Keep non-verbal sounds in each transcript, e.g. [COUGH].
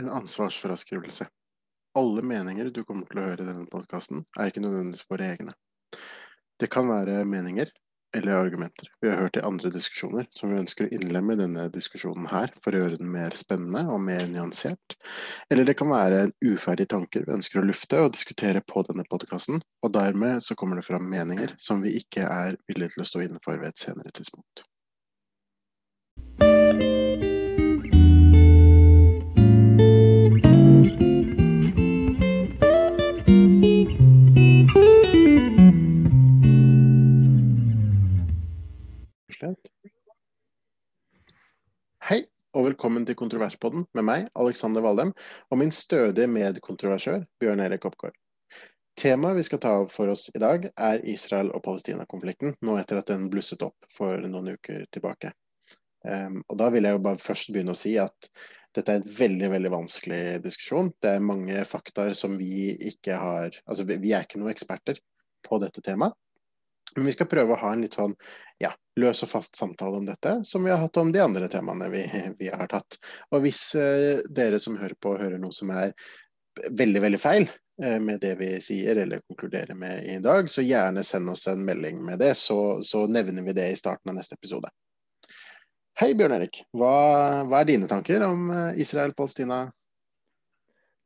En ansvarsfraskrivelse. Alle meninger du kommer til å høre i denne podkasten, er ikke nødvendigvis våre egne. Det kan være meninger eller argumenter vi har hørt i andre diskusjoner, som vi ønsker å innlemme i denne diskusjonen her for å gjøre den mer spennende og mer nyansert. Eller det kan være uferdige tanker vi ønsker å lufte og diskutere på denne podkasten, og dermed så kommer det fram meninger som vi ikke er villige til å stå inne for ved et senere tidspunkt. Og velkommen til Kontroverspodden med meg, Alexander Valdem, og min stødige medkontroversør, Bjørn Erik Oppgaard. Temaet vi skal ta for oss i dag, er Israel- og Palestina-konflikten, nå etter at den blusset opp for noen uker tilbake. Um, og Da vil jeg jo bare først begynne å si at dette er en veldig veldig vanskelig diskusjon. Det er mange faktaer som vi ikke har Altså, vi er ikke noen eksperter på dette temaet. Men vi skal prøve å ha en litt sånn ja, løs og fast samtale om dette, som vi har hatt om de andre temaene vi, vi har tatt. Og hvis eh, dere som hører på, hører noe som er veldig, veldig feil eh, med det vi sier eller konkluderer med i dag, så gjerne send oss en melding med det, så, så nevner vi det i starten av neste episode. Hei, Bjørn Erik. Hva, hva er dine tanker om eh, Israel-Palestina?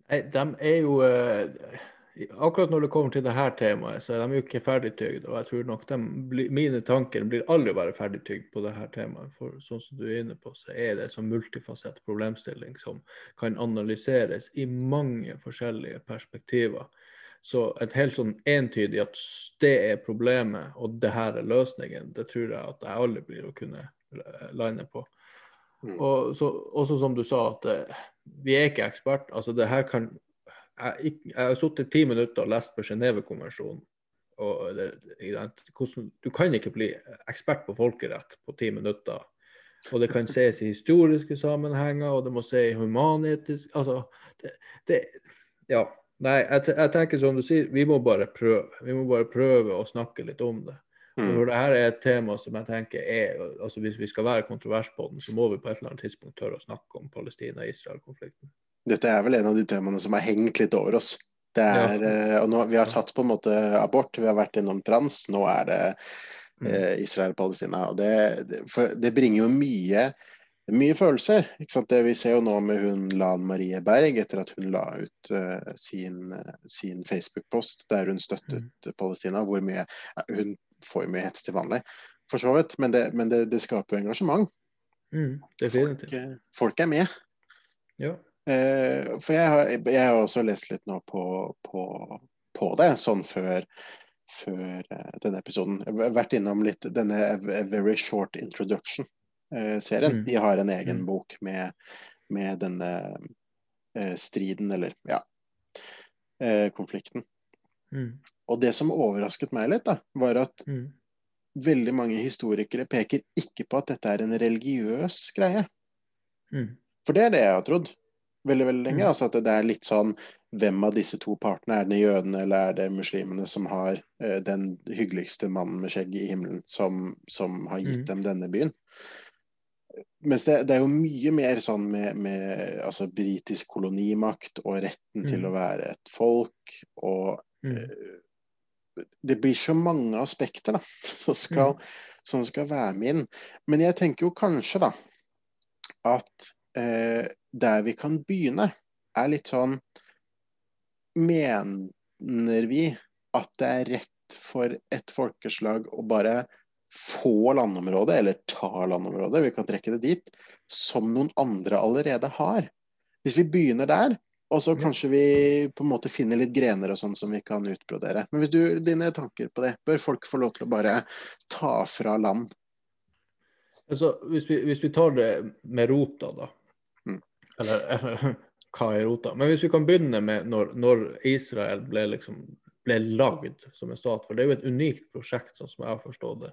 De er jo eh, akkurat når det kommer til dette temaet, så er de jo ikke ferdigtygd. Og jeg tror nok de, mine tanker blir aldri være ferdigtygd på dette temaet. For sånn som du er inne på, så er det en sånn multifasett problemstilling som kan analyseres i mange forskjellige perspektiver. Så et helt sånn entydig at det er problemet, og det her er løsningen, det tror jeg at jeg aldri blir å kunne lande på. Mm. Og så, også som du sa, at eh, vi er ikke ekspert. Altså det her kan jeg, jeg har sittet ti minutter og lest på Genévekonvensjonen. Du kan ikke bli ekspert på folkerett på ti minutter. Og det kan ses i historiske sammenhenger, og det må ses i humanetisk Altså, det, det Ja. Nei, jeg, jeg, tenker som du sier, vi må bare prøve. Vi må bare prøve å snakke litt om det. Mm. For det her er et tema som jeg tenker er altså Hvis vi skal være kontrovers på den, så må vi på et eller annet tidspunkt tørre å snakke om Palestina-Israel-konflikten. Dette er vel en av de temaene som har hengt litt over oss. Det er, ja. Eh, og nå, vi har tatt på en måte abort, vi har vært innom trans, nå er det mm. eh, Israel-Palestina. og det, det, det, bringer jo mye, mye følelser. Det vi ser jo nå med hun Lan Marie Berg, etter at hun la ut uh, sin, sin Facebook-post der hun støttet mm. Palestina, hvor mye Hun får jo mye hets til vanlig, for så vidt, men det, men det skaper jo engasjement. Mm, folk, folk, er med. Ja. Eh, for jeg har, jeg har, også lest litt nå på, på, på det, sånn før, før uh, denne episoden. Jeg har vært innom litt denne A Very Short Introduction-serien. Uh, mm. De har en egen mm. bok med, med denne striden, eller ja, konflikten. Mm. Og det som overrasket meg litt, da, var at mm. veldig mange historikere peker ikke på at dette er en religiøs greie. Mm. For det er det jeg har trodd veldig veldig lenge. Mm. altså At det er litt sånn Hvem av disse to partene? Er det jødene eller er det muslimene som har uh, den hyggeligste mannen med skjegg i himmelen som, som har gitt mm. dem denne byen? Mens det, det, er jo mye mer sånn med, med altså, britisk kolonimakt og retten mm. til å være et folk. Og uh, det blir så mange aspekter da, [LAUGHS] som skal, mm. som skal være med inn. Men jeg tenker jo kanskje da at uh, der vi kan begynne, er litt sånn Mener vi at det er rett for et folkeslag å bare få landområdet, eller ta landområdet, vi kan trekke det dit, som noen andre allerede har? Hvis vi begynner der, og så kanskje vi på en måte finner litt grener og sånn som vi kan utbrodere. Men hvis du, dine tanker på det, bør folk få lov til å bare ta fra land? Altså, hvis, vi, hvis vi tar det med rota, da. Eller, eller [LAUGHS] hva er rota? Men hvis vi kan begynne med når, når Israel ble, liksom, ble lagd som en stat. For det er jo et unikt prosjekt, sånn som jeg har forstått det.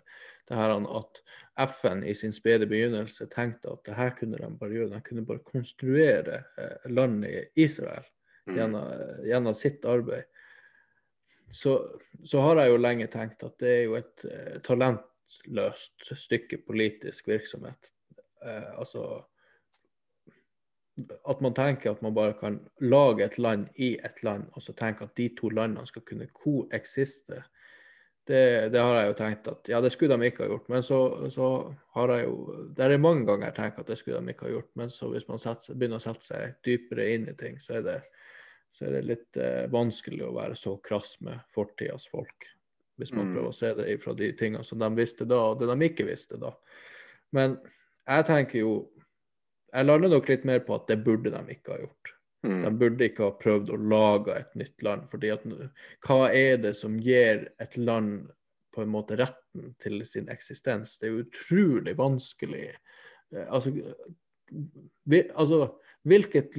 Det her At FN i sin spede begynnelse tenkte at det her kunne de bare gjøre. De kunne bare konstruere landet landet Israel mm. gjennom, gjennom, sitt arbeid. Så, så, har jeg jo lenge tenkt at det er jo et eh, talentløst stykke politisk virksomhet. Eh, altså at man tenker at man bare kan lage et land i et land, og så tenke at de to landene skal kunne koeksiste. Det, det, har jeg jo tenkt at ja, det skulle de ikke ha gjort. Men så, så har jeg jo Det er mange ganger jeg tenker at det skulle de ikke ha gjort. Men så hvis man setter, begynner å sette seg dypere inn i ting, så er det, så er det litt eh, vanskelig å være så krass med fortidas folk. Hvis man mm. prøver å se det fra de tingene som de visste da, og det de ikke visste da. Men jeg tenker jo Jeg lander nok litt mer på at det burde de ikke ha gjort. Mm. De burde ikke ha prøvd å lage et nytt land. fordi at hva er det som gir et land på en måte retten til sin eksistens? Det er utrolig vanskelig. Eh, altså, vi, altså hvilket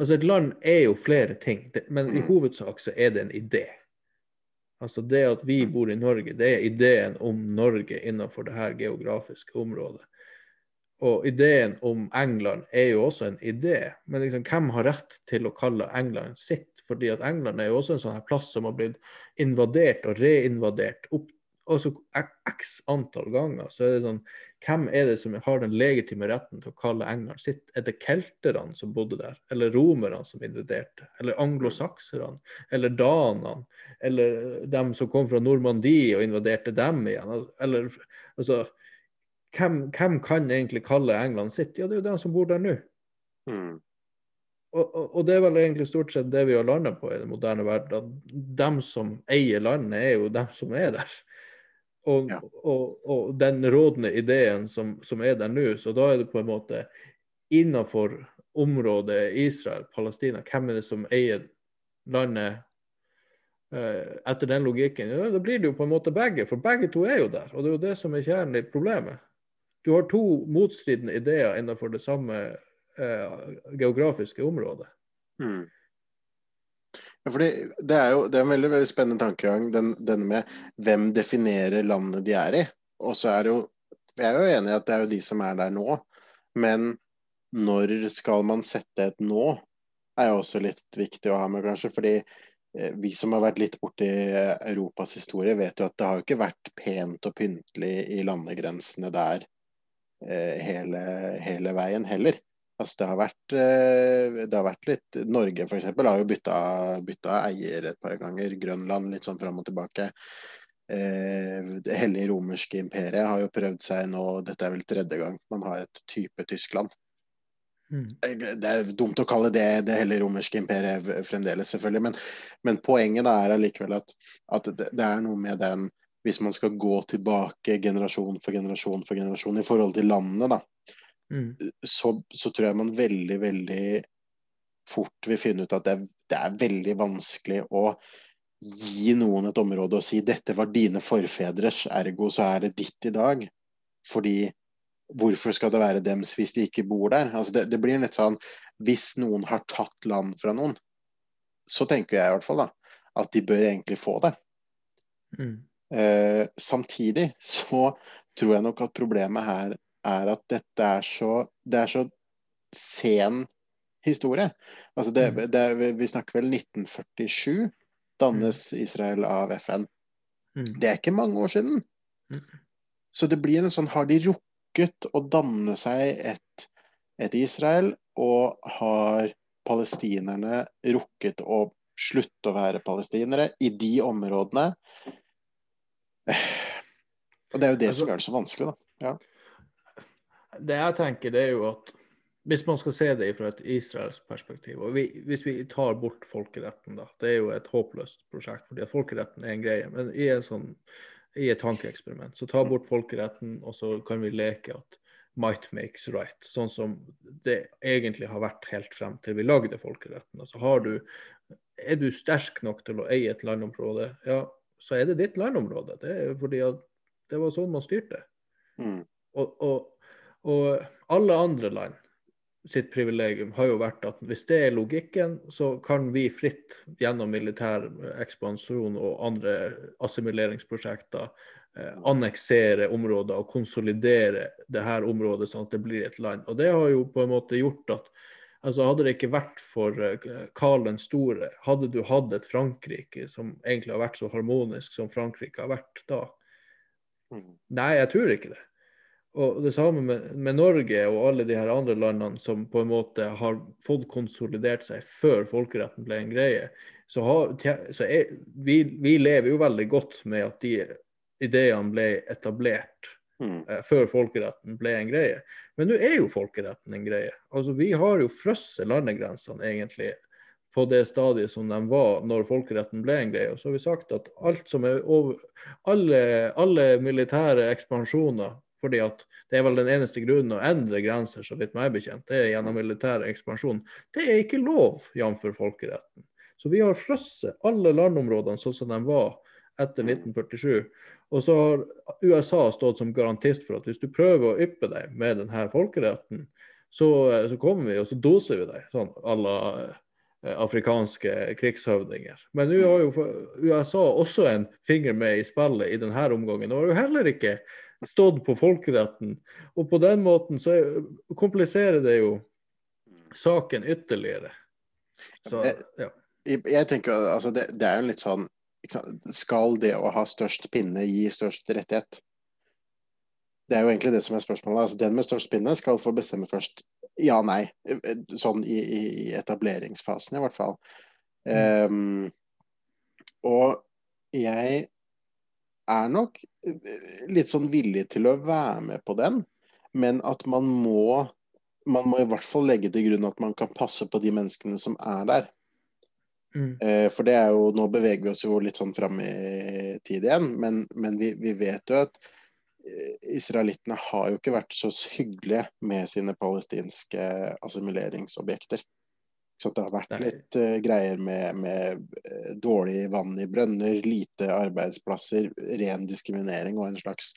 Altså, et land er jo flere ting, men i mm. hovedsak så er det en idé. Altså det at vi bor i Norge, det er ideen om Norge innenfor det her geografiske området. Og ideen om England er jo også en idé, men liksom, hvem har rett til å kalle England sitt? Fordi at England er jo også en sånn her plass som har blitt invadert og reinvadert opp altså x antall ganger, så er det sånn Hvem er det som har den legitime retten til å kalle England sitt? Er det kelterne som bodde der? Eller romerne som invaderte? Eller anglosakserne? Eller danene? Eller dem som kom fra Normandie og invaderte dem igjen? Eller altså hvem, hvem kan egentlig kalle England sitt? Ja, det er jo de som bor der nå. Mm. Og, og, og, det er vel egentlig stort sett det vi har landa på i den moderne verden. At dem som eier landet, er jo dem som er der. Og, ja. og, den rådende ideen som, som, er der nå, så da er det på en måte innenfor området Israel, Palestina, hvem er det som eier landet eh, etter den logikken? Ja, da blir det jo på en måte begge, for begge to er jo der. Og det er jo det som er kjernen i problemet. Du har to motstridende ideer innenfor det samme eh, geografiske området. Mm. Ja, fordi det er jo det er en veldig, veldig spennende tankegang, den, denne med hvem definerer landet de er i. Og så er det jo Jeg er jo enig i at det er jo de som er der nå, men når skal man sette et nå, er jo også litt viktig å ha med, kanskje. Fordi eh, vi som har vært litt borti Europas historie, vet jo at det har jo ikke vært pent og pyntelig i landegrensene der eh, hele, hele veien heller. Altså det, har vært, eh, det har vært litt Norge f.eks. har jo bytta, bytta, eier et par ganger. Grønland litt sånn fram og tilbake. Eh, det hellige romerske imperiet har jo prøvd seg nå, dette er vel tredje gang man har et type Tyskland. Mm. Det er dumt å kalle det det hele romerske imperiet fremdeles, selvfølgelig. Men, men poenget er allikevel at, at det, det, er noe med den Hvis man skal gå tilbake generasjon for generasjon for generasjon i forhold til landene, da, Mm. så, så, tror jeg man veldig, veldig fort vil finne ut at det, det, er veldig vanskelig å gi noen et område og si dette var dine forfedres, ergo så er det ditt i dag. Fordi hvorfor skal det være dems hvis de ikke bor der? Altså det, det, blir litt sånn Hvis noen har tatt land fra noen, så tenker jeg i hvert fall da, at de bør egentlig få det. Mm. Eh, samtidig så tror jeg nok at problemet her er at dette er så Det er så sen historie. Altså det, mm. det, vi snakker vel 1947 dannes mm. Israel av FN. Mm. Det er ikke mange år siden. Så det blir en sånn Har de rukket å danne seg et, et Israel, og har palestinerne rukket å slutte å være palestinere i de områdene? Og det er jo det altså, som gjør det så vanskelig, da. Ja det jeg tenker, det er jo at hvis man skal se det fra et israelsk perspektiv, og vi, hvis vi tar bort folkeretten, da Det er jo et håpløst prosjekt, fordi at folkeretten er en greie. Men i, en sånn, i et tankeeksperiment, så ta bort folkeretten, og så kan vi leke at might makes right. Sånn som det egentlig har vært helt frem til vi lagde folkeretten. Altså har du, Er du sterk nok til å eie et landområde, ja, så er det ditt landområde. Det er fordi at det var sånn man styrte. Mm. Og, og og alle andre land sitt privilegium har jo vært at hvis det er logikken, så kan vi fritt gjennom militær ekspansjon og andre assimileringsprosjekter eh, anneksere områder og konsolidere det her området sånn at det blir et land. Og det har jo på en måte gjort at altså Hadde det ikke vært for eh, Karl den store, hadde du hatt et Frankrike som egentlig har vært så harmonisk som Frankrike har vært da? Mm. Nei, jeg tror ikke det. Og det samme med, med, Norge og alle de her andre landene som på en måte har fått konsolidert seg før folkeretten ble en greie. Så, har, så er, vi, vi, lever jo veldig godt med at de ideene ble etablert mm. eh, før folkeretten ble en greie. Men nå er jo folkeretten en greie. Altså Vi har jo frosset landegrensene egentlig på det stadiet som de var når folkeretten ble en greie. Og så har vi sagt at alt som er over, alle, alle militære ekspansjoner fordi at det er vel den eneste grunnen å endre grenser, så vidt meg bekjent, det er gjennom militær ekspansjon. Det er ikke lov, jf. folkeretten. Så vi har frosset alle landområdene sånn som de var etter 1947. Og så har USA stått som garantist for at hvis du prøver å yppe deg med denne folkeretten, så, så kommer vi og så doser vi deg, sånn à la eh, afrikanske krigshøvdinger. Men nå har jo USA også en finger med i spillet i denne omgangen. Og har jo heller ikke stått på folkeretten. Og på den måten så kompliserer det jo saken ytterligere. Så, ja. jeg, jeg, tenker altså det, det, er jo litt sånn Skal det å ha størst pinne gi størst rettighet? Det er jo egentlig det som er spørsmålet. Altså, den med størst pinne skal få bestemme først. Ja, nei. Sånn i, i etableringsfasen, i hvert fall. Mm. Um, og jeg er nok eh, litt sånn villig til å være med på den, men at man må man må i hvert fall legge til grunn at man kan passe på de menneskene som er der. Mm. Eh, for det er jo Nå beveger vi oss jo litt sånn fram i tid igjen, men, men vi, vi, vet jo at eh, israelittene har jo ikke vært så hyggelige med sine palestinske assimileringsobjekter. Så det har vært litt uh, greier med, med uh, dårlig vann i brønner, lite arbeidsplasser, ren diskriminering og en slags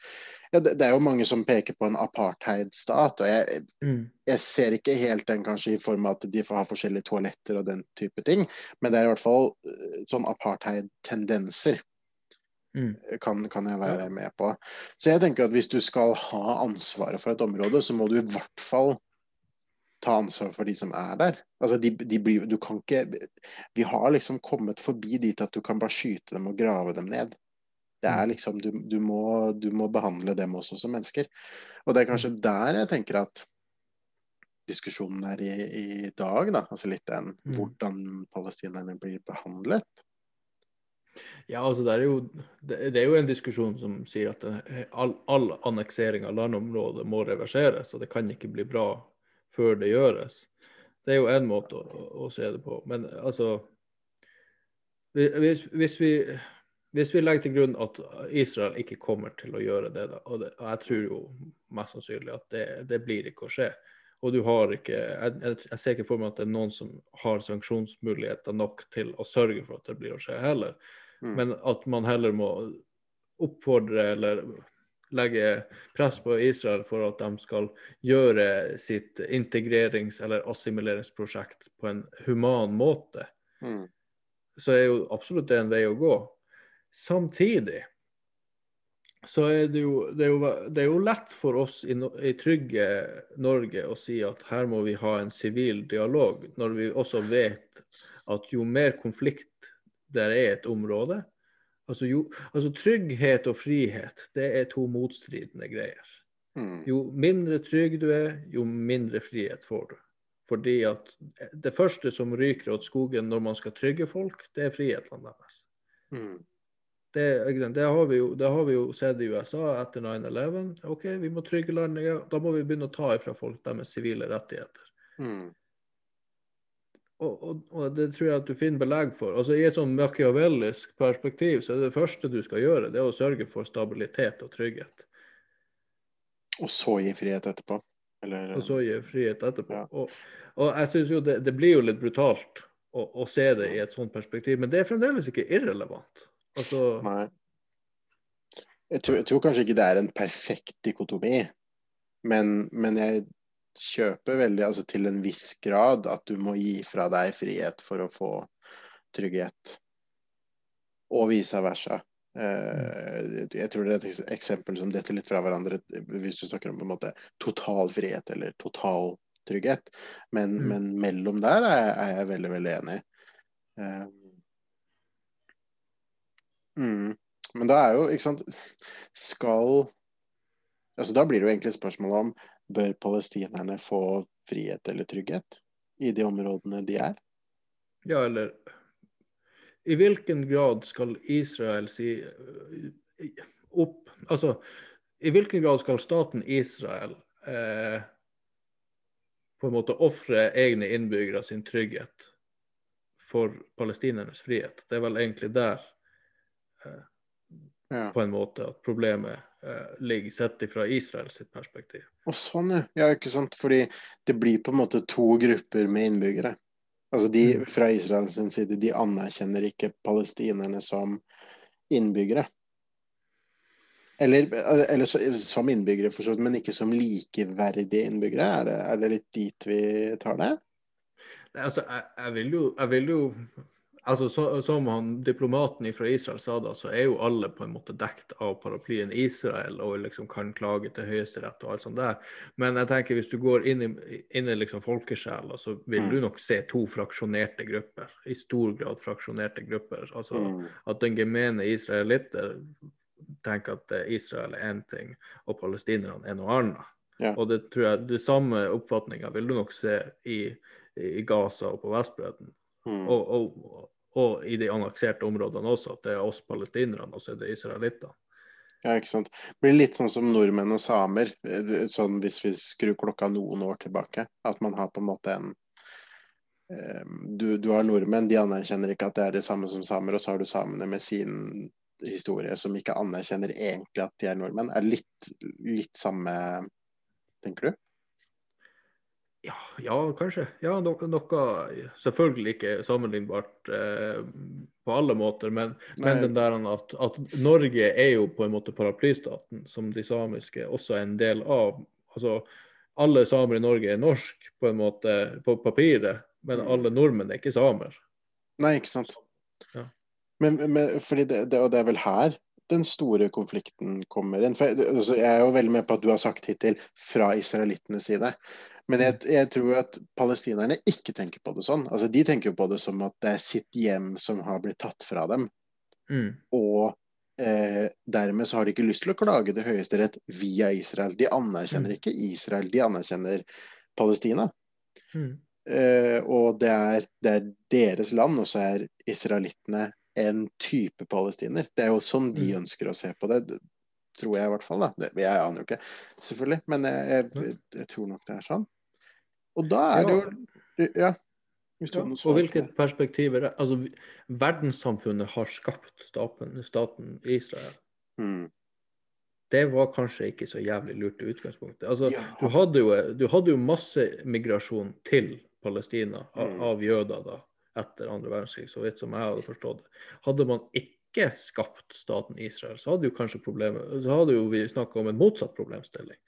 ja, det, det, er jo mange som peker på en apartheidstat, og jeg, mm. jeg, ser ikke helt den kanskje i form av at de får ha forskjellige toaletter og den type ting, men det er i hvert fall uh, sånn apartheid-tendenser. Mm. Kan, kan, jeg være med på. Så jeg tenker at hvis du skal ha ansvaret for et område, så må du i hvert fall ta ansvar for de som er der. Altså, de, de blir, du kan ikke Vi har liksom kommet forbi dit at du kan bare skyte dem og grave dem ned. Det er mm. liksom, du, du, må, du må behandle dem også som mennesker. Og det er kanskje mm. der jeg tenker at diskusjonen er i, i dag. da, altså litt den mm. hvordan palestinerne blir behandlet. Ja, altså det er, jo, det, er jo en diskusjon som sier at all, all anneksering av landområdet må reverseres, og det kan ikke bli bra før det gjøres. Det er jo én måte å, å, se det på. Men altså hvis, hvis, vi, hvis, vi, legger til grunn at Israel ikke kommer til å gjøre det, da, og, det, og jeg tror jo mest sannsynlig at det, det, blir ikke å skje. Og du har ikke jeg, jeg, ser ikke for meg at det er noen som har sanksjonsmuligheter nok til å sørge for at det blir å skje heller. Mm. Men at man heller må oppfordre eller legge press på Israel for at de skal gjøre sitt integrerings- eller assimileringsprosjekt på en human måte, mm. så er jo absolutt det en vei å gå. Samtidig så er det jo, det er jo, det er jo lett for oss i, i, trygge Norge å si at her må vi ha en sivil dialog, når vi også vet at jo mer konflikt der er i et område, Altså, jo, altså, trygghet og frihet, det er to motstridende greier. Mm. Jo mindre trygg du er, jo mindre frihet får du. Fordi at det første som ryker åt skogen når man skal trygge folk, det er frihetene deres. Mm. Det, det, har jo, det, har vi jo, sett i USA etter 9-11. OK, vi må trygge landet. Da må vi begynne å ta ifra folk deres sivile rettigheter. Mm og, og, og, det tror jeg at du finner belegg for. Altså I et sånn machiavellisk perspektiv så er det, første du skal gjøre, det er å sørge for stabilitet og trygghet. Og så gi frihet etterpå? Eller... Og så gi frihet etterpå. Ja. Og, og, jeg syns jo det, det, blir jo litt brutalt å, å, se det i et sånt perspektiv, men det er fremdeles ikke irrelevant. Altså... Nei. Jeg tror, jeg tror, kanskje ikke det er en perfekt dikotomi, men, men jeg kjøper veldig, altså til en viss grad, at du må gi fra deg frihet for å få trygghet. Og vice versa. Uh, jeg tror det er et eksempel som detter litt fra hverandre hvis du snakker om på en måte total frihet eller total trygghet. Men, mm. men mellom der er jeg, er jeg, veldig, veldig enig. Uh, mm. Men da er jo, ikke sant Skal altså Da blir det jo egentlig spørsmålet om bør palestinerne få frihet eller trygghet i de områdene de er? Ja, eller i hvilken grad skal Israel si eh, opp Altså, i hvilken grad skal staten Israel eh, på en måte ofre egne innbyggere sin trygghet for palestinernes frihet? Det er vel egentlig der eh, ja. på en måte at problemet ligger sett fra Israels perspektiv. Og sånn, ja. Ikke sant. Fordi det blir på en måte to grupper med innbyggere. Altså de fra Israel sin side de anerkjenner ikke palestinerne som innbyggere. Eller, eller som innbyggere, for så vidt, men ikke som likeverdige innbyggere. Er det, er det litt dit vi tar det? Altså, jeg, jeg, vil jo, jeg vil jo altså, så, Som han, diplomaten fra Israel sa da, så er jo alle på en måte dekt av paraplyen Israel og liksom kan klage til Høyesterett og alt sånt der. Men jeg tenker hvis du går inn i, inn i liksom folkesjela, så vil mm. du nok se to fraksjonerte grupper. I stor grad fraksjonerte grupper. Altså mm. at den gemene israelitter tenker at Israel er én ting, og palestinerne er noe annet. Ja. Og det tror jeg, det samme oppfatninga vil du nok se i, i Gaza og på Vestbredden. Mm. Og, og, og i de annekserte områdene også, at det er oss palestinerne og så er det israelittene. Ja, ikke sant. Det blir litt sånn som nordmenn og samer, eh, sånn hvis vi skrur klokka noen år tilbake. At man har på en måte en eh, du, du, har nordmenn, de anerkjenner ikke at det er det samme som samer, og så har du samene med sin historie som ikke anerkjenner egentlig at de er nordmenn. Er litt, litt samme, tenker du? Ja, ja, kanskje. Ja, noe, noe selvfølgelig ikke sammenlignbart eh, på alle måter, men, men den der at, at, Norge er jo på en måte paraplystaten som de samiske også er en del av. Altså, alle samer i Norge er norsk på en måte på papiret, men mm. alle nordmenn er ikke samer. Nei, ikke sant. Ja. Men, men fordi det, det, og det er vel her den store konflikten kommer inn. For, altså, jeg er jo veldig med på at du har sagt hittil fra israelittenes side. Men jeg, mm. jeg, tror at palestinerne ikke tenker på det sånn. Altså, de tenker jo på det som at det er sitt hjem som har blitt tatt fra dem. Mm. Og eh, dermed så har de ikke lyst til å klage til Høyesterett via Israel. De anerkjenner mm. ikke Israel, de anerkjenner Palestina. Mm. Eh, og det er, det er, deres land, og så er israelittene en type palestiner. Det er jo sånn de mm. ønsker å se på det. Tror jeg i hvert fall. da. Det, jeg aner jo ikke, selvfølgelig. Men jeg, jeg, jeg, tror nok det er sånn. Og da er det jo Ja. Ja, og hvilket perspektiv er det? Altså, verdenssamfunnet har skapt staten, staten Israel. Mm. Det var kanskje ikke så jævlig lurt i utgangspunktet. Altså, ja. du, hadde jo, du, hadde jo, masse migrasjon til Palestina av, mm. av jøder da, etter andre verdenskrig, så vidt som jeg hadde forstått det. Hadde man ikke skapt staten Israel, så hadde jo kanskje problemet, så hadde jo vi snakka om en motsatt problemstilling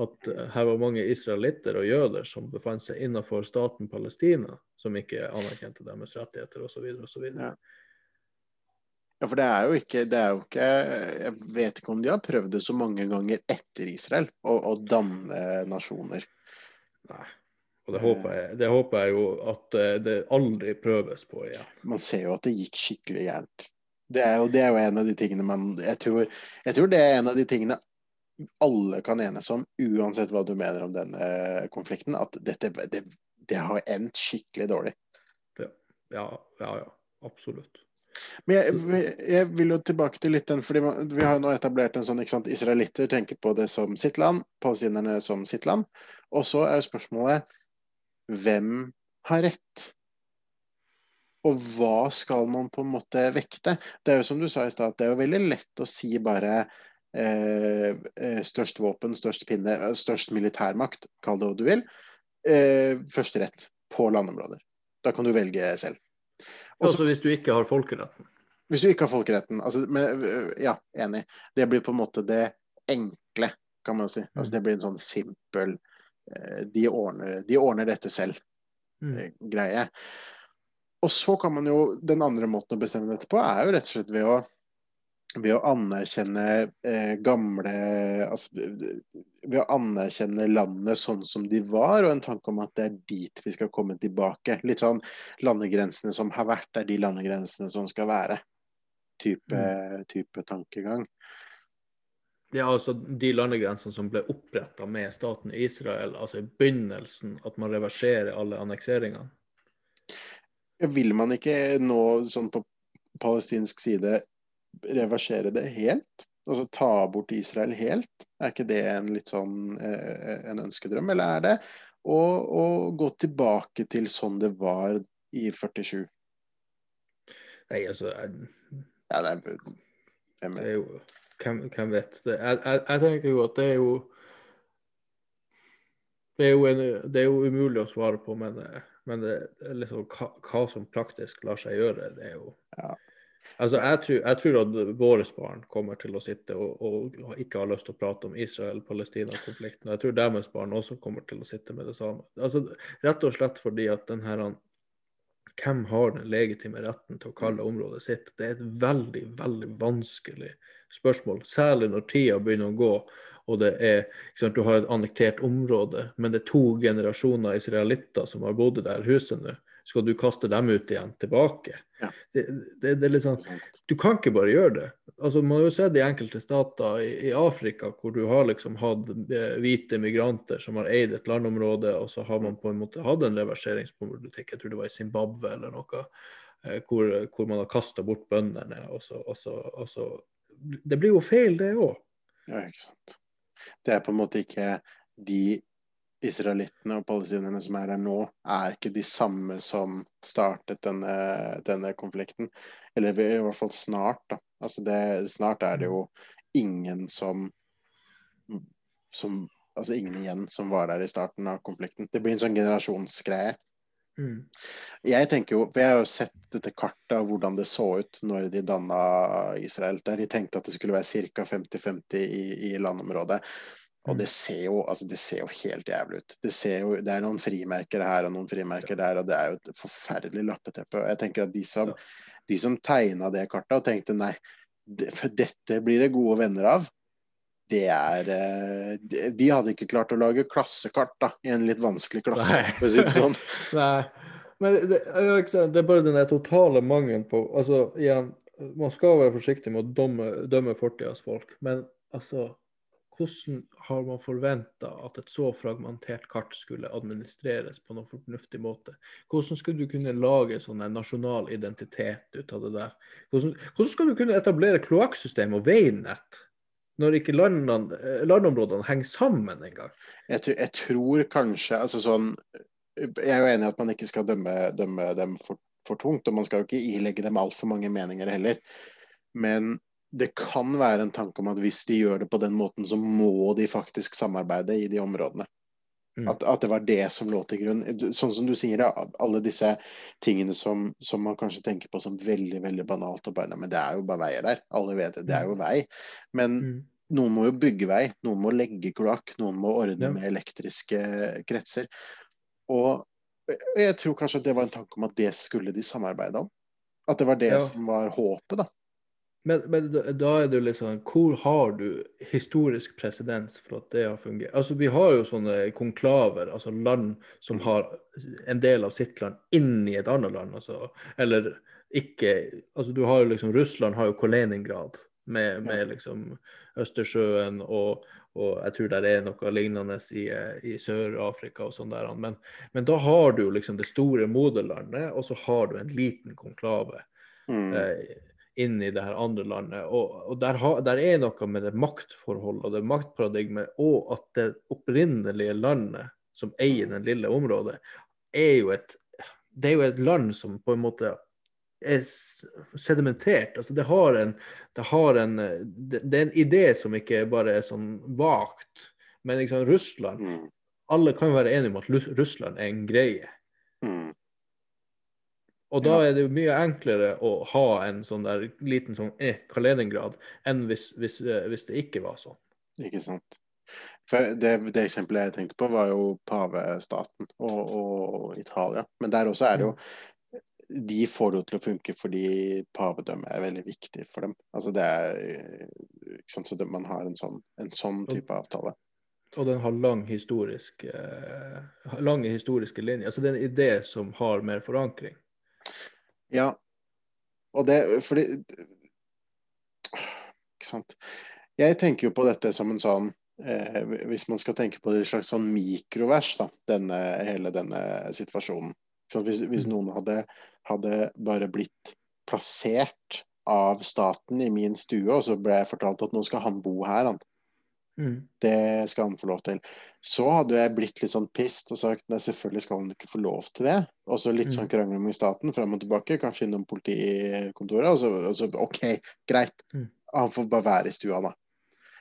at eh, her var mange israelitter og jøder som befant seg innenfor staten Palestina, som ikke anerkjente deres rettigheter osv. osv. Ja. ja, for det er ikke det er jo ikke Jeg vet ikke om de har prøvd det så mange ganger etter Israel, å, å danne nasjoner. Nei. Og det håper, jeg, det håper jeg jo at eh, det aldri prøves på igjen. Man ser jo at det gikk skikkelig gærent. Det er, jo, det er jo en av de tingene man jeg tror, jeg tror det er en av de tingene alle kan enes om, uansett hva du mener om denne konflikten, at dette det, det har endt skikkelig dårlig. Ja, ja, ja, ja absolutt. Men jeg, jeg, vil jo tilbake til litt den, fordi vi har jo nå etablert en sånn ikke sant, Israelitter tenker på det som sitt land, palestinerne som sitt land. Og så er jo spørsmålet hvem har rett? Og hva skal man på en måte vekte? Det er jo som du sa i stad, det er jo veldig lett å si bare Eh, eh, størst våpen, størst pinne, eh, størst militærmakt, kall det hva du vil, eh, førsterett på landområder. Da kan du velge selv. Også, altså hvis du ikke har folkeretten? Hvis du ikke har folkeretten. Altså, men, ja, enig. Det blir på en måte det enkle, kan man si. Altså, det blir en sånn simpel de ordner, de ordner dette selv-greie. Mm. Og så kan man jo Den andre måten å bestemme dette på, er jo rett og slett ved å ved å anerkjenne eh, gamle altså, Ved å anerkjenne landet sånn som de var, og en tanke om at det er dit vi skal komme tilbake. Litt sånn landegrensene som har vært, er de landegrensene som skal være. Type, mm. type tankegang. Ja, altså de landegrensene som ble oppretta med staten Israel, altså i begynnelsen, at man reverserer alle annekseringene? Vil man ikke nå sånn på palestinsk side reversere det helt? Altså ta bort Israel helt? Er ikke det en litt sånn eh, en ønskedrøm, eller er det å, å gå tilbake til sånn det var i 47? Nei, altså jeg, Ja, det er, det er jo hvem, hvem vet? Det, jeg, jeg, jeg tenker jo at det er jo det er, jo en, det er jo umulig å svare på, men, men det, liksom, hva, hva som praktisk lar seg gjøre, det er jo Ja. Altså, jeg tror, jeg tror at våre barn kommer til å sitte og, og ikke ha lyst til å prate om Israel-Palestina-konflikten. Jeg tror deres barn også kommer til å sitte med det samme. Altså, rett og slett fordi at den her Hvem har den legitime retten til å kalle området sitt? Det er et veldig, veldig vanskelig spørsmål. Særlig når tida begynner å gå og det er, sant, du har et annektert område, men det er to generasjoner israelitter som har bodd i det huset nå. Skal du kaste dem ut igjen tilbake? Ja. Det, det, det er litt sånn, du kan ikke bare gjøre det. Altså, man har jo sett i enkelte stater i, i Afrika hvor du har liksom hatt eh, hvite migranter som har eid et landområde, og så har man på en måte hatt en reverseringspolitikk. Jeg tror det var i Zimbabwe eller noe, eh, hvor, hvor man har kasta bort bøndene. Og så, og så, og så Det blir jo feil, det òg. Ja, ikke sant. Det er på en måte ikke de israelittene og palestinerne som er her nå, er ikke de samme som startet denne, denne konflikten. Eller i hvert fall snart, da. Altså det, snart er det jo ingen som som Altså ingen igjen som var der i starten av konflikten. Det blir en sånn generasjonsgreie. Mm. Jeg tenker jo, jeg har jo sett dette kartet av hvordan det så ut når de danna Israel. Der de tenkte at det skulle være ca. 50-50 i, i landområdet. Og det ser jo altså det ser jo helt jævlig ut. Det, ser jo, det er noen frimerker her og noen frimerker der, og det er jo et forferdelig lappeteppe. Og jeg tenker at de som, de som tegna det kartet og tenkte nei, det, for dette blir det gode venner av, det er eh, de, de hadde ikke klart å lage klassekart da, i en litt vanskelig klasse. For å si det sånn. [LAUGHS] Nei. Men det, det er bare den totale mangelen på altså igjen, Man skal være forsiktig med å dømme, dømme fortidas folk, men altså Hvordan har man forventa at et så fragmentert kart skulle administreres på noen fornuftig måte? Hvordan skulle du kunne lage sånn en nasjonal identitet ut av det der? Hvordan, hvordan skal du kunne etablere kloakksystem og veinett når ikke landene, eh, landområdene henger sammen engang? Jeg, jeg tror kanskje altså sånn, Jeg er jo enig i at man ikke skal dømme, dømme dem for, for tungt, og man skal jo ikke ilegge dem altfor mange meninger heller. Men det kan være en tanke om at hvis de gjør det på den måten, så må de faktisk samarbeide i de områdene. Mm. At, at det var det som lå til grunn. Sånn som du sier, da, alle disse tingene som, som man kanskje tenker på som veldig veldig banalt. og bare, nei, Men det er jo bare veier der. Alle vet det. Det er jo vei. Men Mm. noen må jo bygge vei, noen må legge kloakk, noen må ordne Ja. med elektriske kretser. Og jeg tror kanskje at det var en tanke om at det skulle de samarbeide om. At det var det Ja. som var håpet, da. Men, men da er det jo sånn Hvor har du historisk presedens for at det har fungert? Altså, Vi har jo sånne konklaver, altså land som har en del av sitt land inni et annet land. Altså, eller ikke altså Du har jo liksom Russland har jo Kaliningrad med, med liksom Østersjøen og, og jeg tror det er noe lignende i, i Sør-Afrika og sånn der. Men, men da har du liksom det store moderlandet, og så har du en liten konklave Mm. eh, inn i det her andre landet. Og, og der, ha, der er noe med det maktforholdet og det maktparadigmet, og at det opprinnelige landet som eier det lille området, er jo et det er jo et land som på en måte er sedimentert. Altså det har en, det, har en det, det er en idé som ikke bare er sånn vagt. Men liksom Russland Mm. Alle kan være enige om at Russland er en greie. Mm. Og da er det jo mye enklere å ha en sånn der liten sånn eh, Kaliningrad enn hvis, hvis, eh, hvis det ikke var sånn. Ikke sant. For det, det eksempelet jeg tenkte på, var jo pavestaten og, og Italia. Men der også er det jo De får det til å funke fordi pavedømmet er veldig viktig for dem. Altså det er ikke sant, Så det, man har en sånn, en sånn type avtale. Og den har lang historisk, eh, lange historiske linjer. Altså det er en idé som har mer forankring. Ja. Og det Fordi Ikke sant. Jeg tenker jo på dette som en sånn eh, Hvis man skal tenke på det i slags sånn mikrovers, da, denne, hele denne situasjonen. Hvis, hvis Mm. noen hadde, hadde bare blitt plassert av staten i min stue, og så ble jeg fortalt at nå skal han bo her, han. Mm. Det skal han få lov til. Så hadde jeg blitt litt sånn pissed og sagt nei, selvfølgelig skal han ikke få lov til det. Og så litt Mm. sånn krangling med staten fram og tilbake, kanskje innom politikontoret. Og så, og så OK, greit. Mm. Han får bare være i stua, da.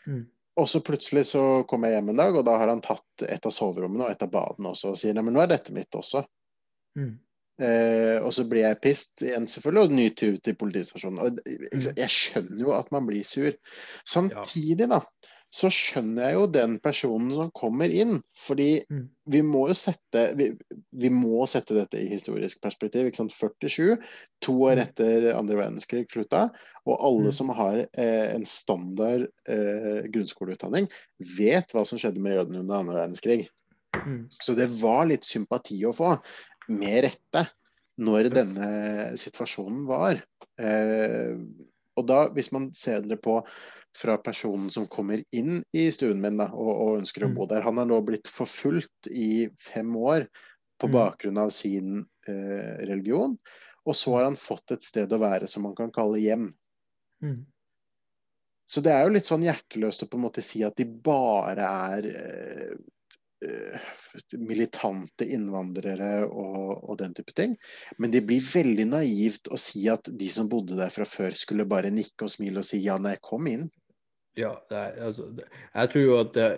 Mm. Og så plutselig så kommer jeg hjem en dag, og da har han tatt et av soverommene og et av badene også, og sier nei, men nå er dette mitt også. Mm. Eh, og så blir jeg pissed igjen, selvfølgelig, og ny tur til politistasjonen. Og jeg skjønner jo at man blir sur. Samtidig, da, så skjønner jeg jo den personen som kommer inn. Fordi Mm. vi må jo sette vi, vi må sette dette i historisk perspektiv. ikke sant, 47, to år Mm. etter andre verdenskrig slutta, og alle Mm. som har eh, en standard eh, grunnskoleutdanning, vet hva som skjedde med jødene under andre verdenskrig. Mm. Så det var litt sympati å få, med rette, når denne situasjonen var. Eh, og da, hvis man ser det på fra personen som kommer inn i stuen min da, og, og ønsker å Mm. bo der. Han har nå blitt forfulgt i fem år på Mm. bakgrunn av sin eh, religion. Og så har han fått et sted å være som man kan kalle hjem. Mm. Så det er jo litt sånn hjerteløst å på en måte si at de bare er eh, eh, militante innvandrere og, og den type ting. Men det blir veldig naivt å si at de som bodde der fra før, skulle bare nikke og smile og si ja, nei, kom inn. Ja, er, altså, jeg tror jo at det,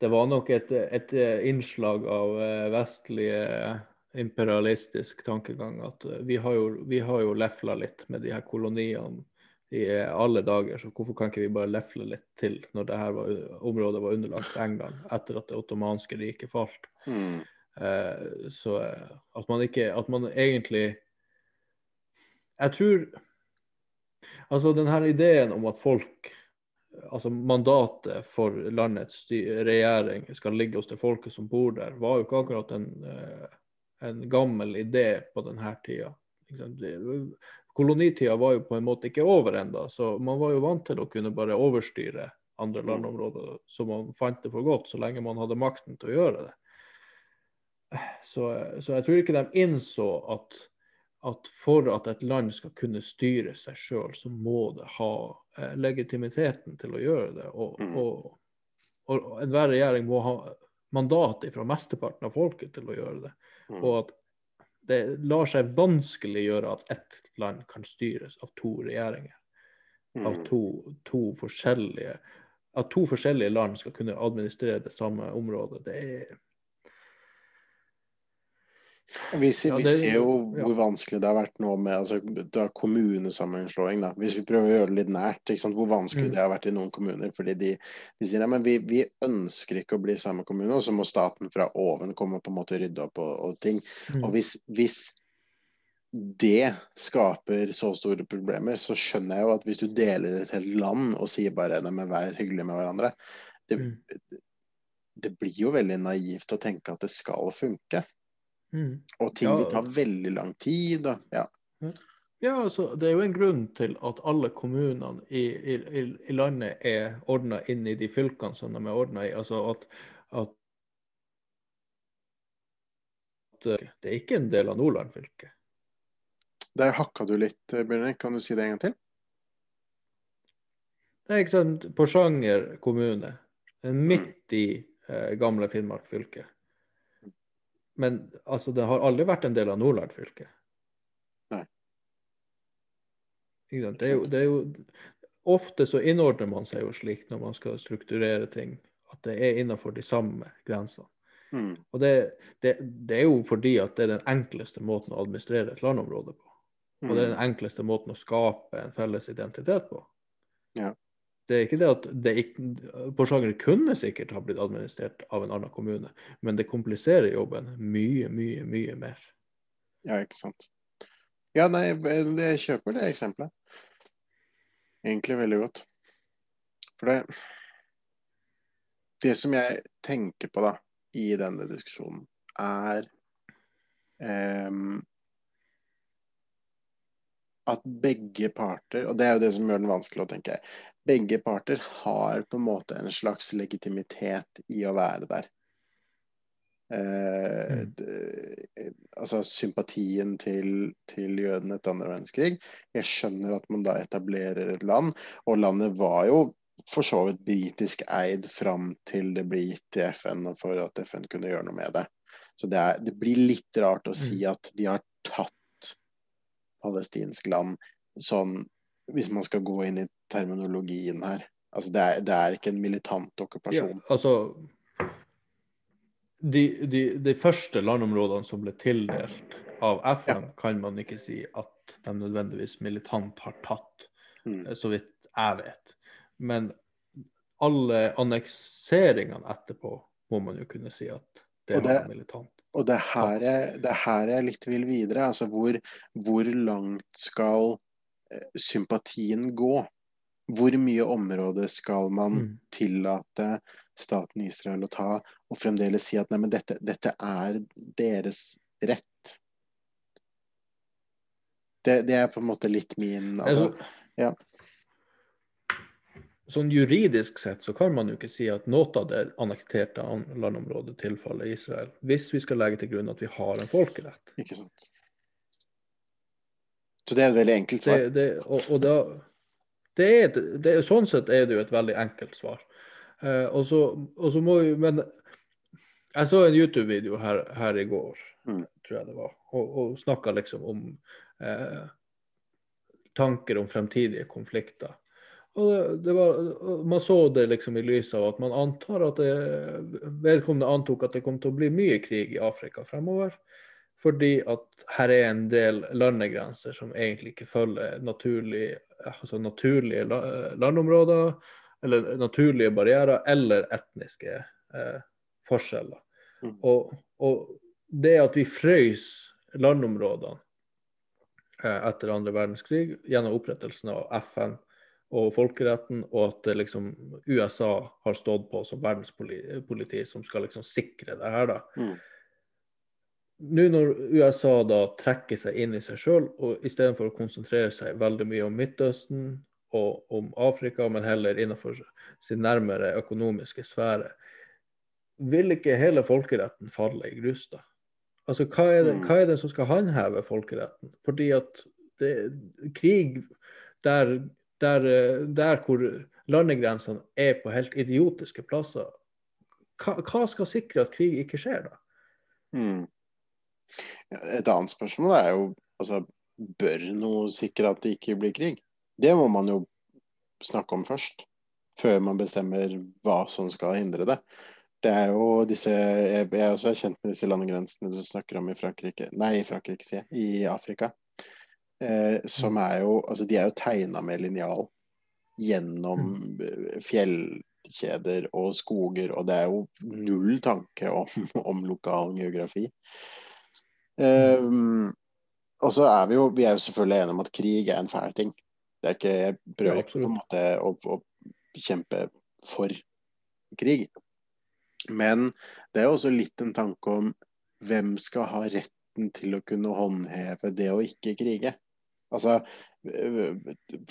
det var nok et, et innslag av vestlige eh, imperialistisk tankegang. At eh, vi har jo, vi jo lefla litt med de her koloniene i alle dager, så hvorfor kan ikke vi bare lefle litt til når det her var, området var underlagt England etter at det ottomanske riket falt? Mm. Eh, så eh, at man ikke At man egentlig Jeg tror Altså den her ideen om at folk Altså mandatet for landets regjering skal ligge hos det folket som bor der, var jo ikke akkurat en, eh, en gammel idé på denne tida. Kolonitida var jo på en måte ikke over ennå, så man var jo vant til å kunne bare overstyre andre landområder som man fant det for godt, så lenge man hadde makten til å gjøre det. Så, så jeg tror ikke de innså at, at for at et land skal kunne styre seg sjøl, så må det ha eh, legitimiteten til å gjøre det. Og, Mm. og, og enhver regjering må ha mandat fra mesteparten av folket til å gjøre det. Mm. Og at det lar seg vanskelig gjøre at ett land kan styres av to regjeringer. Av Mm. to, to forskjellige At to forskjellige land skal kunne administrere det samme området. Det er Vi, ser, vi ser jo hvor vanskelig det har vært nå med altså, da kommunesammenslåing. Da. Hvis vi prøver å gjøre det litt nært, hvor vanskelig Mm. det har vært i noen kommuner. Fordi de, de sier at vi, vi ønsker ikke å bli samme kommune, og så må staten fra oven komme og på en måte rydde opp og, og ting. Mm. Og hvis, hvis det skaper så store problemer, så skjønner jeg jo at hvis du deler et helt land og sier bare nei, men vær hyggelig med hverandre, det, Mm. det blir jo veldig naivt å tenke at det skal funke. Mm. Og ting Ja. vil ta veldig lang tid. Og, ja. Ja, altså, Det er jo en grunn til at alle kommunene i, i, i- landet er ordna inn i de fylkene som de er ordna i. Altså at, at, eh, det er ikke en del av Nordland fylke. Der hakka du litt, Bjørne. Kan du si det en gang til? Det er ikke sant, Porsanger kommune er midt i eh, gamle Finnmark fylke. Men altså, det har aldri vært en del av Nordland fylke. Nei. Det er jo, det er jo, ofte så innordner man seg jo slik når man skal strukturere ting, at det er innenfor de samme grensene. Mm. Og det, det, det er jo fordi at det er den enkleste måten å administrere et landområde på. Og det er Mm. den enkleste måten å skape en felles identitet på. Ja. Det er ikke det at det ikke, Porsanger kunne sikkert ha blitt administrert av en annen kommune, men det kompliserer jobben mye, mye, mye mer. Ja, ikke sant. Ja, nei, jeg kjøper det eksempelet. Egentlig veldig godt. For det Det som jeg tenker på da, i denne diskusjonen, er um, at begge parter, og det er jo det som gjør den vanskelig å tenke, begge parter har på en måte en slags legitimitet i å være der. Eh, Mm. det, altså sympatien til, til jødene etter andre verdenskrig. Jeg skjønner at man da etablerer et land, og landet var jo for så vidt britisk eid fram til det ble gitt til FN, og for at FN kunne gjøre noe med det. Så det, er, det blir litt rart å si at de har tatt palestinsk land sånn, hvis man skal gå inn i terminologien her. Altså det er, det er ikke en militant Ja, okkupasjon. altså de, de, de første landområdene som ble tildelt av FN, kan man ikke si at de nødvendigvis militant har tatt, Mm. eh, så vidt jeg vet. Men alle annekseringene etterpå må man jo kunne si at det, Og det- var militant. Og det er her jeg, det er her jeg litt vil videre. Altså hvor, hvor langt skal sympatien gå? Hvor mye område skal man Mm. tillate staten Israel å ta, og fremdeles si at nei, men dette, dette er deres rett? Det, det er på en måte litt min altså, Altså, ja. Sånn juridisk sett så kan man jo ikke si at noe av det annekterte landområdet tilfaller Israel, hvis vi skal legge til grunn at vi har en folkerett. Ikke sant? Så det er et veldig enkelt svar. Det, det, og, og da, det er, det er, sånn sett er det jo et veldig enkelt svar. Eh, og, så, og så må vi Men jeg så en YouTube-video her, her i går, Mm. tror jeg det var, og, og snakka liksom om eh, tanker om fremtidige konflikter. Og det, var, man så det liksom i lys av at man antar at det, vedkommende antok at det kom til å bli mye krig i Afrika fremover. Fordi at her er en del landegrenser som egentlig ikke følger naturlig, altså naturlige landområder, eller naturlige barrierer, eller etniske eh, forskjeller. Mm. Og, og det at vi frøys landområdene eh, etter andre verdenskrig gjennom opprettelsen av FN og folkeretten, og at det liksom USA har stått på som verdenspoliti som skal liksom sikre det her, da. Mm. Nå når USA da trekker seg inn i seg sjøl, og istedenfor å konsentrere seg veldig mye om Midtøsten og om Afrika, men heller innenfor sin nærmere økonomiske sfære, vil ikke hele folkeretten falle i grus da? Altså, hva er, det, hva er det som skal håndheve folkeretten? Fordi at det, krig der, der, der hvor landegrensene er på helt idiotiske plasser, hva, hva skal sikre at krig ikke skjer da? Mm. Et annet spørsmål er jo altså, bør noe sikre at det ikke blir krig? Det må man jo snakke om først, før man bestemmer hva som skal hindre det. Det er jo disse Jeg, jeg er også kjent med disse landegrensene du snakker om i Frankrike Nei, i Frankrike, sier jeg. I Afrika. Eh, som er jo Altså, de er jo tegna med linjal gjennom eh, fjellkjeder og skoger, og det er jo null tanke om, om lokal geografi. Um, og så er vi jo vi er jo selvfølgelig enige om at krig er en fæl ting. Det er ikke, jeg prøver ikke på en måte å, å kjempe for krig. Men det er jo også litt en tanke om hvem skal ha retten til å kunne håndheve det å ikke krige. Altså,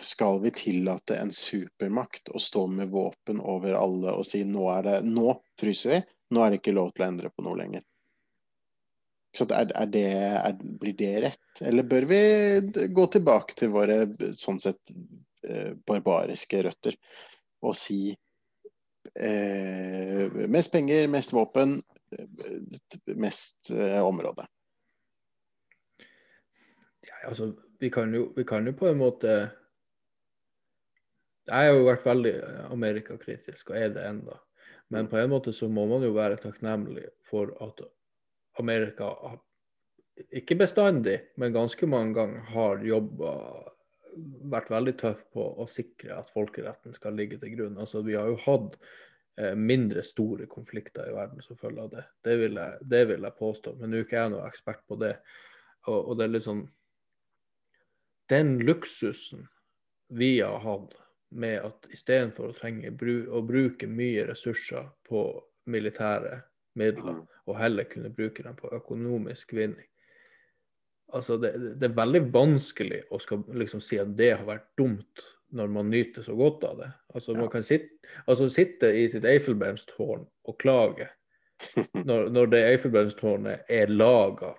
skal vi tillate en supermakt å stå med våpen over alle og si nå er det, nå fryser vi, nå er det ikke lov til å endre på noe lenger. Er, er det, er, blir det rett, eller bør vi gå tilbake til våre sånn sett eh, barbariske røtter og si eh, mest penger, mest våpen, eh, mest eh, område? Ja, altså, vi kan, jo, vi kan jo på en måte Jeg har jo vært veldig eh, amerikakritisk, og er det enda. Men på en måte så må man jo være takknemlig for at Amerika ikke bestandig, men ganske mange ganger har jobba vært veldig tøff på å sikre at folkeretten skal ligge til grunn. Altså, vi har jo hatt eh, mindre store konflikter i verden som følge av det. Det vil jeg, det vil jeg påstå. Men nå er ikke jeg noen ekspert på det. Og, og det er litt sånn Den luksusen vi har hatt med at istedenfor å trenge å bruke mye ressurser på militære midler, og heller kunne bruke dem på økonomisk vinning. Altså, det, det er veldig vanskelig å skal liksom si at det har vært dumt når man nyter så godt av det. Altså, Ja. Man kan sitte, altså, sitte i sitt Eiffelbernstårn og klage [LAUGHS] når, når det Eiffelbernstårnet er laga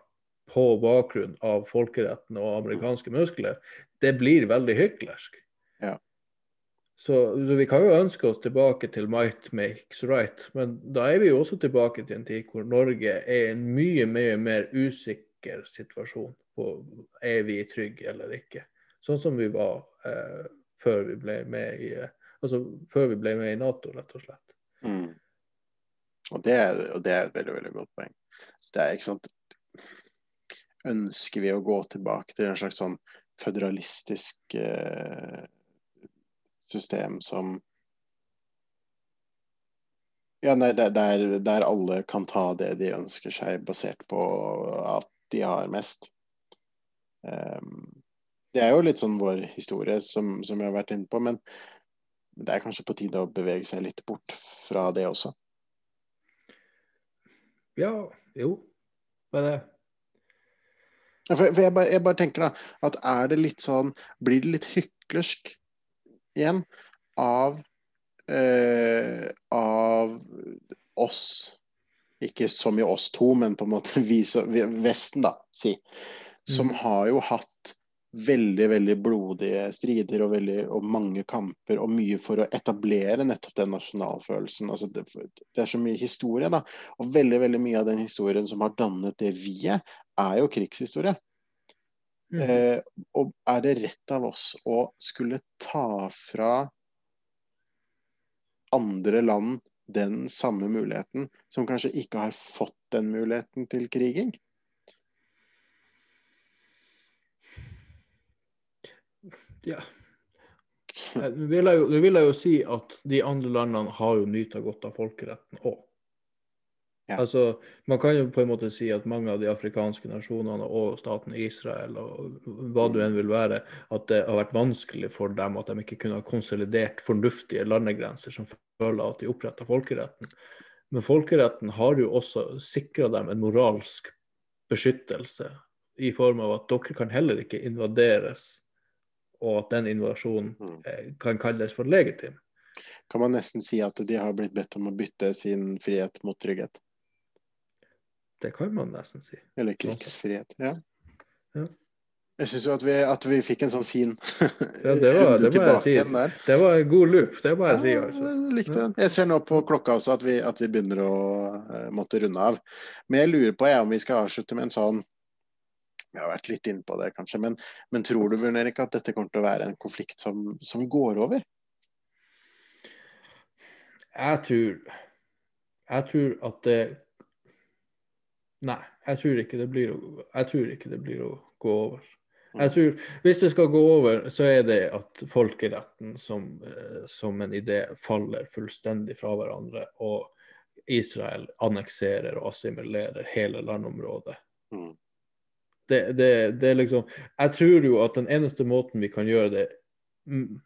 på bakgrunn av folkeretten og amerikanske muskler. Det blir veldig hyklersk. Ja. Så, så vi kan jo ønske oss tilbake til might makes right, men da er vi jo også tilbake til en tid hvor Norge er i en mye, mye mer usikker situasjon på er vi trygge eller ikke. Sånn som vi var eh, før vi ble med i eh, altså før vi ble med i Nato, rett og slett. Mm. Og, det er, og det er et veldig, veldig godt poeng. Det er ikke sant Ønsker vi å gå tilbake til en slags sånn føderalistisk eh, system som Ja, nei, der, der, alle kan ta det de ønsker seg, basert på at de har mest. Um, det er jo litt sånn vår historie, som, som vi har vært inne på, men det er kanskje på tide å bevege seg litt bort fra det også. Ja, jo. Er det? For, for jeg, bare, jeg bare tenker da, at er det litt sånn Blir det litt hyklersk igjen av uh, av oss Ikke så mye oss to, men på en måte [LAUGHS] vi, Vesten, da, si. Som Mm. har jo hatt veldig, veldig blodige strider og, veldig, og mange kamper og mye for å etablere nettopp den nasjonalfølelsen. Altså det, det er så mye historie, da. Og veldig, veldig mye av den historien som har dannet det vi er, er jo krigshistorie. Mhm. Eh, og er det rett av oss å skulle ta fra andre land den samme muligheten, som kanskje ikke har fått den muligheten til kriging? Ja. Eh, Nå vil, jeg jo, vil jeg jo si at de andre landene har jo nyta godt av folkeretten òg. Ja. Altså, man kan jo på en måte si at mange av de afrikanske nasjonene og staten Israel og hva Mm. du enn vil være, at det har vært vanskelig for dem at de ikke kunne ha konsolidert fornuftige landegrenser som føler at de oppretta folkeretten. Men folkeretten har jo også sikra dem en moralsk beskyttelse i form av at dere kan heller ikke invaderes, og at den invasjonen Mm. eh, kan kalles for legitim. Kan man nesten si at de har blitt bedt om å bytte sin frihet mot trygghet? Det kan man nesten si. Eller krigsfrihet. Ja. Ja. Jeg syns jo at vi, at vi fikk en sånn fin [LAUGHS] Ja, det var- runde det må jeg si. Det var en god loop, det må jeg si. Ja, altså. jeg likte den. Jeg ser nå på klokka også at vi, at vi begynner å uh, måtte runde av. Men jeg lurer på jeg, om vi skal avslutte med en sånn Vi har vært litt inne på det, kanskje. Men, men tror du Bjørn Erik, at dette kommer til å være en konflikt som, som går over? Jeg tror Jeg tror at det Nei, jeg tror ikke det blir ikke det blir å gå over. Jeg tror, Hvis det skal gå over, så er det at folkeretten som, eh, som en idé faller fullstendig fra hverandre, og Israel annekserer og assimilerer hele landområdet. Mm. Det, det, det er liksom Jeg tror jo at den eneste måten vi kan gjøre det mm,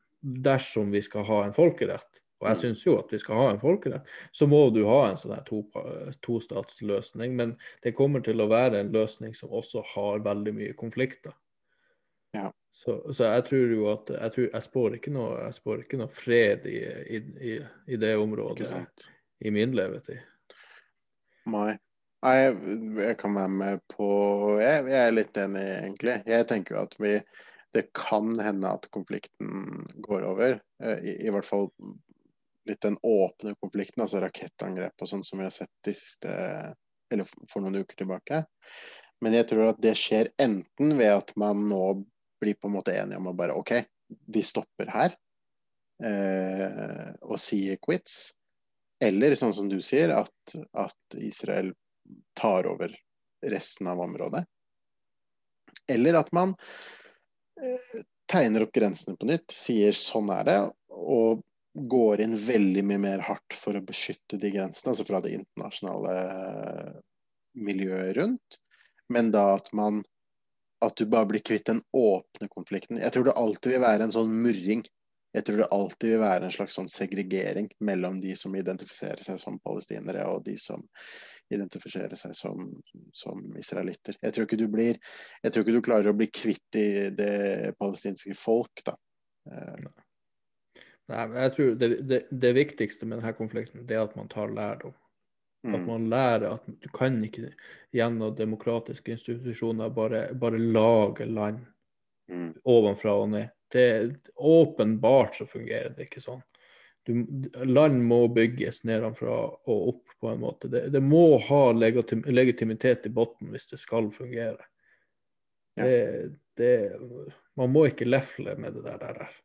dersom vi skal ha en folkerett, og jeg syns jo at vi skal ha en folkerett, så må du ha en sånn her to- tostatsløsning. Men det kommer til å være en løsning som også har veldig mye konflikter. Ja. Så, så jeg tror jo at jeg, tror, jeg, spår ikke noe, jeg spår ikke noe fred i, i, i, det området i min levetid. Nei. Nei, jeg, jeg kan være med på jeg, jeg er litt enig, egentlig. Jeg tenker jo at vi Det kan hende at konflikten går over. eh, I, i hvert fall litt den åpne konflikten, altså rakettangrep og sånn som vi har sett de siste Eller for noen uker tilbake. Men jeg tror at det skjer enten ved at man nå blir på en måte enige om å bare OK, vi stopper her. Eh, og sier quits. Eller sånn som du sier, at, at Israel tar over resten av området. Eller at man eh, tegner opp grensene på nytt, sier sånn er det, og går inn veldig mye mer hardt for å beskytte de grensene, altså fra det internasjonale miljøet rundt. Men da at man at du bare blir kvitt den åpne konflikten. Jeg tror det alltid vil være en sånn murring. Jeg tror det alltid vil være en slags sånn segregering mellom de som identifiserer seg som palestinere, og de som identifisere seg som, som israelitter. Jeg tror, blir, jeg tror ikke du klarer å bli kvitt i det palestinske folk, da. Nei, men jeg tror det, det, det viktigste med denne konflikten det er at man tar lærdom. At mm, man lærer at du kan ikke gjennom demokratiske institusjoner bare, bare lage land mm, ovenfra og ned. Det er Åpenbart så fungerer det ikke sånn. Du, land må bygges nedenfra og opp på en måte. Det, det må ha legitim, legitimitet i bunnen hvis det skal fungere. Ja. Det, det, man må ikke lefle med det der. der.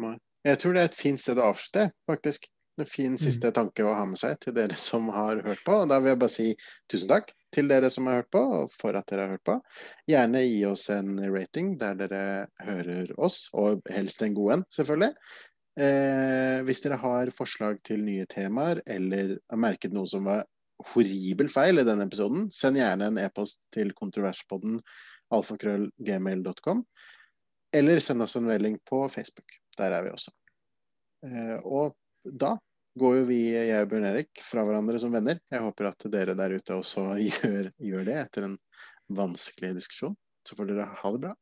nei. Jeg tror det er et fint sted å avslutte, faktisk. En fin Mm. siste tanke å ha med seg til dere som har hørt på. Og da vil jeg bare si tusen takk til dere som har hørt på, og for at dere har hørt på. Gjerne gi oss en rating der dere hører oss, og helst en god en, selvfølgelig. Eh, hvis dere har forslag til nye temaer, eller har merket noe som var horribelt feil i denne episoden, send gjerne en e-post til kontroverspodden alfakrøllgmail.com, eller send oss en melding på Facebook. Der er vi også. Eh, og da går jo vi, jeg og Bjørn Erik, fra hverandre som venner. Jeg håper at dere der ute også [LAUGHS] gjør, gjør det etter en vanskelig diskusjon. Så får dere ha det bra.